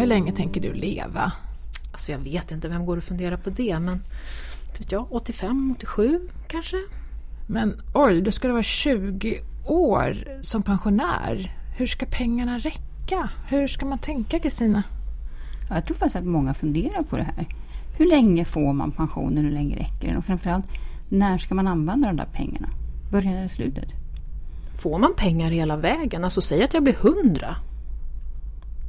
Hur länge tänker du leva? Alltså jag vet inte, vem går och funderar på det? Men vet jag, 85, 87 kanske? Men oj, då ska du vara 20 år som pensionär. Hur ska pengarna räcka? Hur ska man tänka Kristina? Ja, jag tror faktiskt att många funderar på det här. Hur länge får man pensionen? Hur länge räcker den? Och framförallt, när ska man använda de där pengarna? Början eller slutet? Får man pengar hela vägen? Alltså säg att jag blir 100.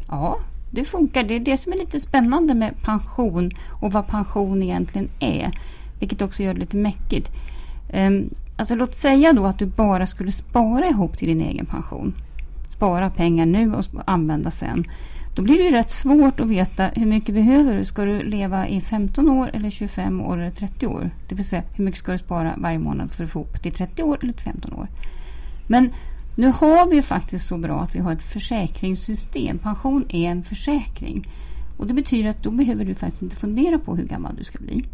Ja, det funkar. Det är det som är lite spännande med pension och vad pension egentligen är. Vilket också gör det lite mäckigt. Um, alltså låt säga då att du bara skulle spara ihop till din egen pension. Spara pengar nu och använda sen. Då blir det ju rätt svårt att veta hur mycket behöver du. Ska du leva i 15 år eller 25 år eller 30 år? Det vill säga hur mycket ska du spara varje månad för att få ihop till 30 år eller 15 år? Men nu har vi faktiskt så bra att vi har ett försäkringssystem. Pension är en försäkring. Och Det betyder att då behöver du faktiskt inte fundera på hur gammal du ska bli.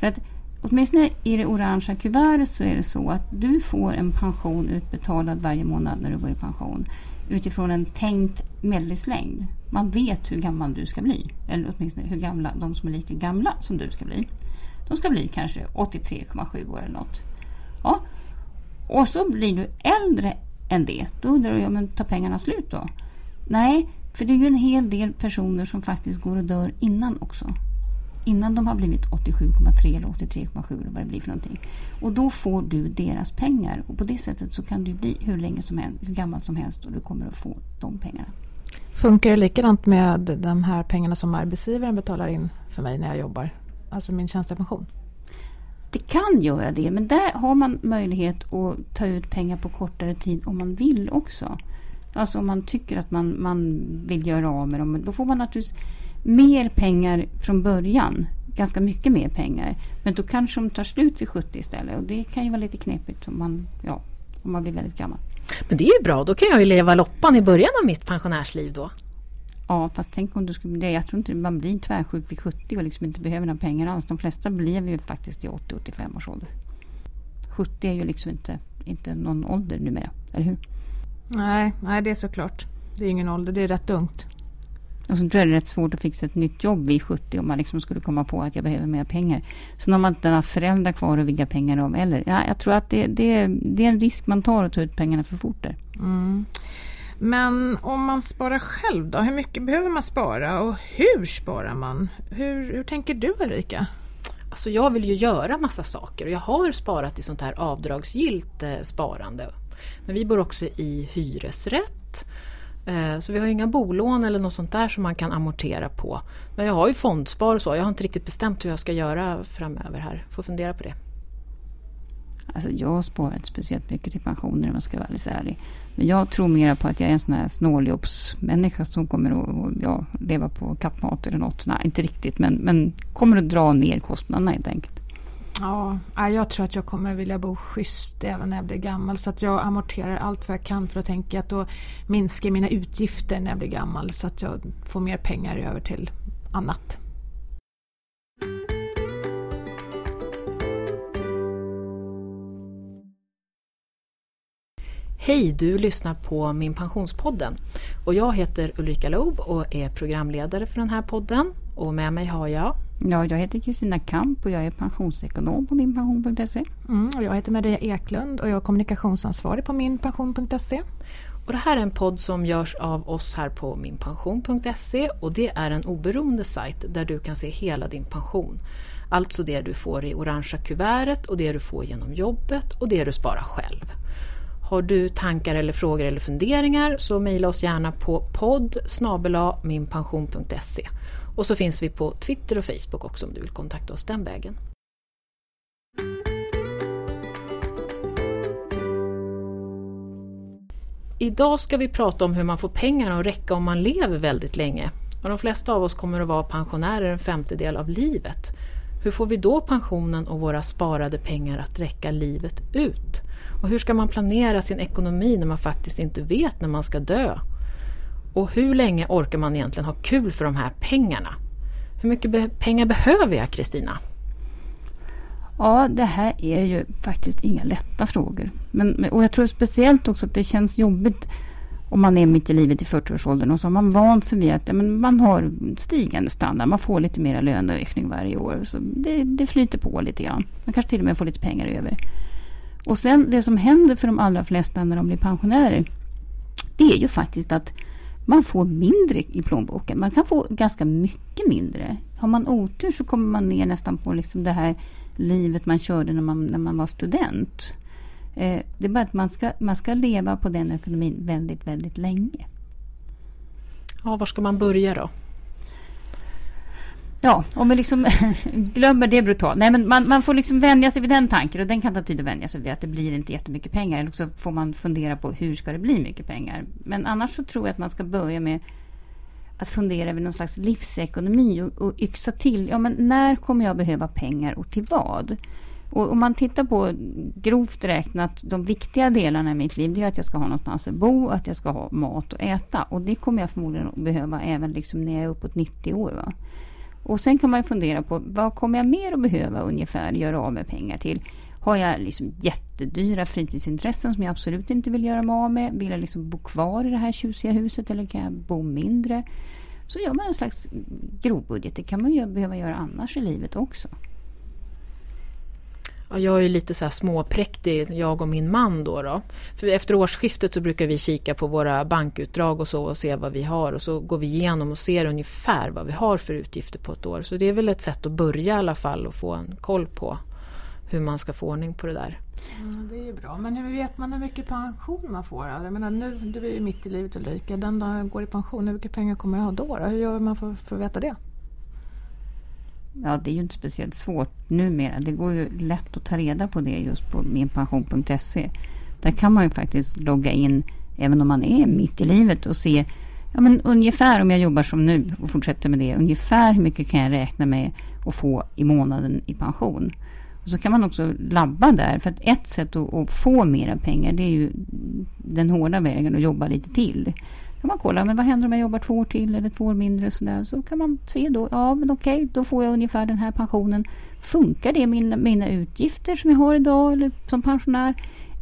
För att åtminstone i det orangea kuvertet så är det så att du får en pension utbetalad varje månad när du går i pension utifrån en tänkt medellivslängd. Man vet hur gammal du ska bli. Eller åtminstone hur gamla de som är lika gamla som du ska bli. De ska bli kanske 83,7 år eller något. Ja. Och så blir du äldre än det. Då undrar jag, men tar pengarna slut då? Nej, för det är ju en hel del personer som faktiskt går och dör innan också. Innan de har blivit 87,3 eller 83,7 eller vad det blir för någonting. Och då får du deras pengar. Och på det sättet så kan du bli hur länge som helst, hur gammal som helst och du kommer att få de pengarna. Funkar det likadant med de här pengarna som arbetsgivaren betalar in för mig när jag jobbar? Alltså min tjänstepension? Det kan göra det, men där har man möjlighet att ta ut pengar på kortare tid om man vill också. Alltså om man tycker att man, man vill göra av med dem. Då får man naturligtvis mer pengar från början. Ganska mycket mer pengar. Men då kanske de tar slut vid 70 istället. Och det kan ju vara lite knepigt om man, ja, om man blir väldigt gammal. Men det är ju bra, då kan jag ju leva loppan i början av mitt pensionärsliv då. Ja, fast tänk om du skulle det. Jag tror inte man blir tvärsjuk vid 70 och liksom inte behöver några pengar alls. De flesta blir ju faktiskt i 80-85 års ålder. 70 är ju liksom inte, inte någon ålder numera, eller hur? Nej, nej, det är såklart. Det är ingen ålder, det är rätt ungt. Och så tror jag det är rätt svårt att fixa ett nytt jobb vid 70 om man liksom skulle komma på att jag behöver mer pengar. Sen har man inte några föräldrar kvar att vigga pengar om eller. Ja, jag tror att det, det, det är en risk man tar att ta ut pengarna för fort där. Mm. Men om man sparar själv då? Hur mycket behöver man spara och hur sparar man? Hur, hur tänker du Ulrika? Alltså jag vill ju göra massa saker och jag har sparat i sånt här avdragsgillt eh, sparande. Men vi bor också i hyresrätt. Eh, så vi har inga bolån eller något sånt där som man kan amortera på. Men jag har ju fondspar och så. Jag har inte riktigt bestämt hur jag ska göra framöver här. Får fundera på det. Alltså jag sparar inte speciellt mycket till pensioner om jag ska vara alldeles ärlig. Men jag tror mer på att jag är en sån här snåljobbsmänniska som kommer att ja, leva på kappmat eller något. Nej, inte riktigt, men, men kommer att dra ner kostnaderna helt enkelt. Ja, jag tror att jag kommer vilja bo schysst även när jag blir gammal. Så att jag amorterar allt vad jag kan för att tänka att då minskar mina utgifter när jag blir gammal. Så att jag får mer pengar över till annat. Hej, du lyssnar på Min Pensionspodden. Och jag heter Ulrika Loob och är programledare för den här podden. Och med mig har jag Ja, jag heter Kristina Kamp och jag är pensionsekonom på minpension.se. Mm, och jag heter Maria Eklund och jag är kommunikationsansvarig på minpension.se. Och det här är en podd som görs av oss här på minpension.se och det är en oberoende sajt där du kan se hela din pension. Alltså det du får i orangea kuvertet och det du får genom jobbet och det du sparar själv. Har du tankar eller frågor eller funderingar så mejla oss gärna på podd minpension.se. Och så finns vi på Twitter och Facebook också om du vill kontakta oss den vägen. Idag ska vi prata om hur man får pengarna att räcka om man lever väldigt länge. Och de flesta av oss kommer att vara pensionärer en femtedel av livet. Hur får vi då pensionen och våra sparade pengar att räcka livet ut? Och hur ska man planera sin ekonomi när man faktiskt inte vet när man ska dö? Och hur länge orkar man egentligen ha kul för de här pengarna? Hur mycket be pengar behöver jag, Kristina? Ja, det här är ju faktiskt inga lätta frågor. Men, och jag tror speciellt också att det känns jobbigt om man är mitt i livet i 40-årsåldern och så har man vant sig vid att ja, men man har stigande standard. Man får lite mer löneökning varje år. Så det, det flyter på lite grann. Man kanske till och med får lite pengar över. Och sen det som händer för de allra flesta när de blir pensionärer. Det är ju faktiskt att man får mindre i plånboken. Man kan få ganska mycket mindre. Har man otur så kommer man ner nästan på liksom det här livet man körde när man, när man var student. Eh, det är bara att man ska, man ska leva på den ekonomin väldigt, väldigt länge. Ja, var ska man börja då? Ja, om vi liksom glömmer det brutalt. Nej, men man, man, får liksom vänja sig vid den tanken och den kan ta tid att vänja sig vid att det blir inte jättemycket pengar. Eller så får man fundera på hur ska det bli mycket pengar. Men annars så tror jag att man ska börja med att fundera över någon slags livsekonomi och, och yxa till. Ja, men när kommer jag behöva pengar och till vad? Och om man tittar på grovt räknat de viktiga delarna i mitt liv, det är att jag ska ha någonstans att bo, att jag ska ha mat att äta. Och det kommer jag förmodligen att behöva även liksom när jag är uppåt 90 år. Va? Och sen kan man fundera på vad kommer jag mer att behöva ungefär göra av med pengar till? Har jag liksom jättedyra fritidsintressen som jag absolut inte vill göra mig av med? Vill jag liksom bo kvar i det här tjusiga huset eller kan jag bo mindre? Så gör man en slags grovbudget. Det kan man ju behöva göra annars i livet också. Ja, jag är lite så här småpräktig, jag och min man då, då. För efter årsskiftet så brukar vi kika på våra bankutdrag och så och se vad vi har och så går vi igenom och ser ungefär vad vi har för utgifter på ett år. Så det är väl ett sätt att börja i alla fall och få en koll på hur man ska få ordning på det där. Mm, det är ju bra. Men hur vet man hur mycket pension man får? Alltså, jag menar, nu, du är ju mitt i livet Ulrika. Den dagen jag går i pension, hur mycket pengar kommer jag ha då? då? Hur gör man för, för att veta det? Ja, det är ju inte speciellt svårt numera. Det går ju lätt att ta reda på det just på minpension.se. Där kan man ju faktiskt logga in även om man är mitt i livet och se ja, men ungefär om jag jobbar som nu och fortsätter med det. Ungefär hur mycket kan jag räkna med att få i månaden i pension. Och så kan man också labba där. För att ett sätt att, att få mera pengar det är ju den hårda vägen att jobba lite till kan man kolla, men vad händer om jag jobbar två år till eller två år mindre? Så, där. så kan man se då, ja men okej, då får jag ungefär den här pensionen. Funkar det mina, mina utgifter som jag har idag eller som pensionär?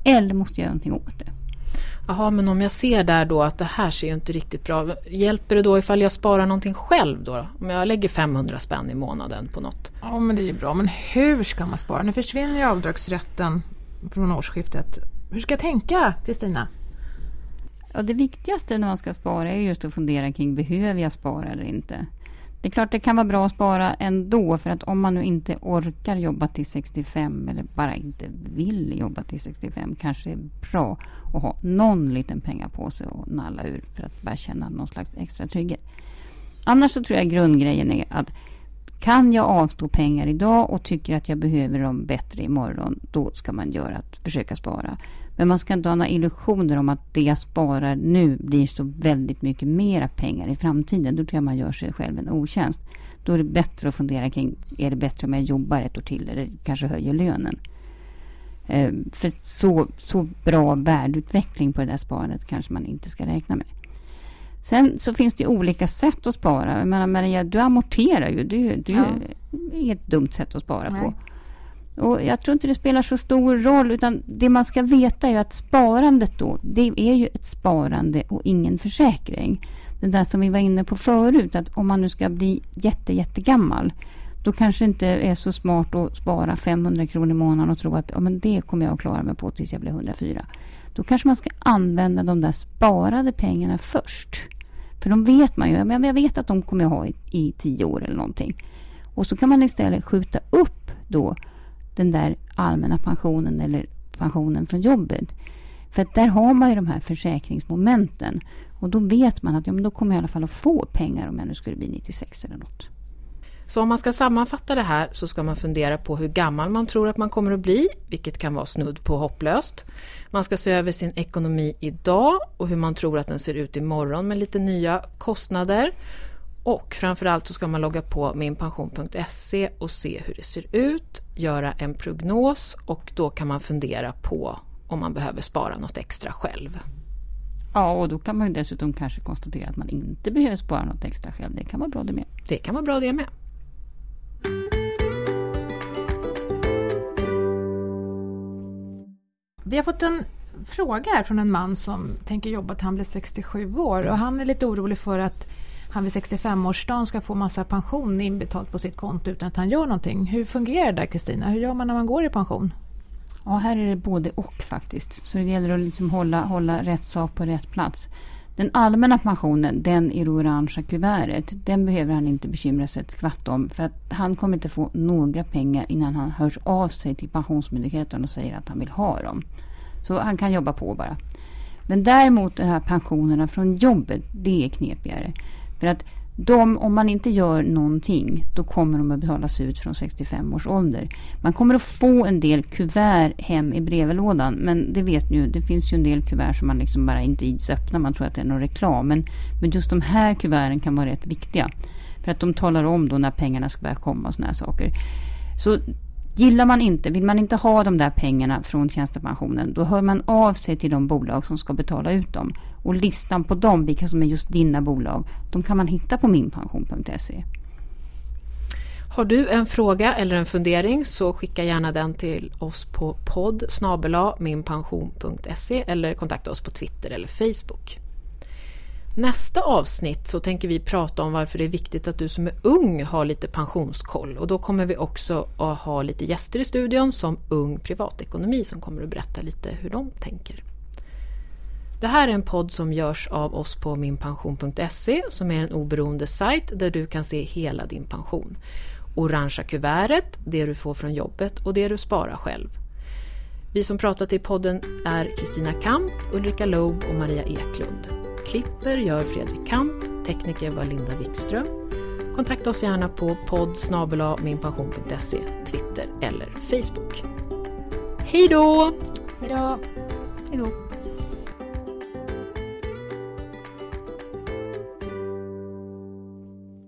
Eller måste jag göra någonting åt det? Jaha, men om jag ser där då att det här ser ju inte riktigt bra Hjälper det då ifall jag sparar någonting själv då? Om jag lägger 500 spänn i månaden på något? Ja, men det är ju bra. Men hur ska man spara? Nu försvinner ju avdragsrätten från årsskiftet. Hur ska jag tänka, Kristina? Ja, det viktigaste när man ska spara är just att fundera kring behöver jag spara eller inte. Det är klart det kan vara bra att spara ändå för att om man nu inte orkar jobba till 65 eller bara inte vill jobba till 65 kanske det är bra att ha någon liten pengar på sig och nalla ur för att bara känna någon slags extra trygghet. Annars så tror jag grundgrejen är att kan jag avstå pengar idag och tycker att jag behöver dem bättre imorgon, då ska man göra att försöka spara. Men man ska inte ha några illusioner om att det jag sparar nu blir så väldigt mycket mera pengar i framtiden. Då tror jag man gör sig själv en otjänst. Då är det bättre att fundera kring, är det bättre om jag jobbar ett år till eller kanske höjer lönen? Eh, för så, så bra värdeutveckling på det där sparandet kanske man inte ska räkna med. Sen så finns det olika sätt att spara. Jag menar, Maria, du amorterar ju. Det, ja. är ett dumt sätt att spara Nej. på. Och jag tror inte det spelar så stor roll utan det man ska veta är att sparandet då, det är ju ett sparande och ingen försäkring. Det där som vi var inne på förut, att om man nu ska bli jätte, jättegammal då kanske det inte är så smart att spara 500 kronor i månaden och tro att ja, men det kommer jag att klara mig på tills jag blir 104. Då kanske man ska använda de där sparade pengarna först. För de vet man ju, jag vet att de kommer jag ha i, i tio år eller någonting. Och så kan man istället skjuta upp då den där allmänna pensionen eller pensionen från jobbet. För att där har man ju de här försäkringsmomenten. Och då vet man att ja, men då kommer jag i alla fall att få pengar om jag nu skulle bli 96 eller något. Så om man ska sammanfatta det här så ska man fundera på hur gammal man tror att man kommer att bli, vilket kan vara snudd på hopplöst. Man ska se över sin ekonomi idag och hur man tror att den ser ut imorgon med lite nya kostnader. Och framförallt så ska man logga på minpension.se och se hur det ser ut, göra en prognos och då kan man fundera på om man behöver spara något extra själv. Ja, och då kan man ju dessutom kanske konstatera att man inte behöver spara något extra själv. Det kan vara bra det med. Det kan vara bra det med. Vi har fått en fråga här från en man som tänker jobba till han blir 67 år och han är lite orolig för att han vid 65-årsdagen ska få massa pension inbetalt på sitt konto utan att han gör någonting. Hur fungerar det där Kristina? Hur gör man när man går i pension? Ja, här är det både och faktiskt. Så det gäller att liksom hålla, hålla rätt sak på rätt plats. Den allmänna pensionen, den i det orangea kuvertet, den behöver han inte bekymra sig ett skvatt om. För att han kommer inte få några pengar innan han hörs av sig till Pensionsmyndigheten och säger att han vill ha dem. Så han kan jobba på bara. Men däremot de här pensionerna från jobbet, det är knepigare. För att de, om man inte gör någonting, då kommer de att betalas ut från 65 års ålder. Man kommer att få en del kuvert hem i brevlådan, men det vet ni ju, det finns ju en del kuvert som man liksom bara inte ids öppna, man tror att det är någon reklam. Men, men just de här kuverten kan vara rätt viktiga. För att de talar om då när pengarna ska börja komma och såna här saker. Så Gillar man inte, vill man inte ha de där pengarna från tjänstepensionen, då hör man av sig till de bolag som ska betala ut dem. Och listan på dem, vilka som är just dina bolag, de kan man hitta på minpension.se. Har du en fråga eller en fundering så skicka gärna den till oss på podd minpension.se eller kontakta oss på Twitter eller Facebook. Nästa avsnitt så tänker vi prata om varför det är viktigt att du som är ung har lite pensionskoll och då kommer vi också att ha lite gäster i studion som Ung Privatekonomi som kommer att berätta lite hur de tänker. Det här är en podd som görs av oss på minpension.se som är en oberoende sajt där du kan se hela din pension. Orangea kuvertet, det du får från jobbet och det du sparar själv. Vi som pratat i podden är Kristina Kamp, Ulrika Loeb och Maria Eklund. Klipper gör Fredrik Kamp, tekniker var Linda Wikström. Kontakta oss gärna på podd minpension.se, Twitter eller Facebook. Hej då! Hej då!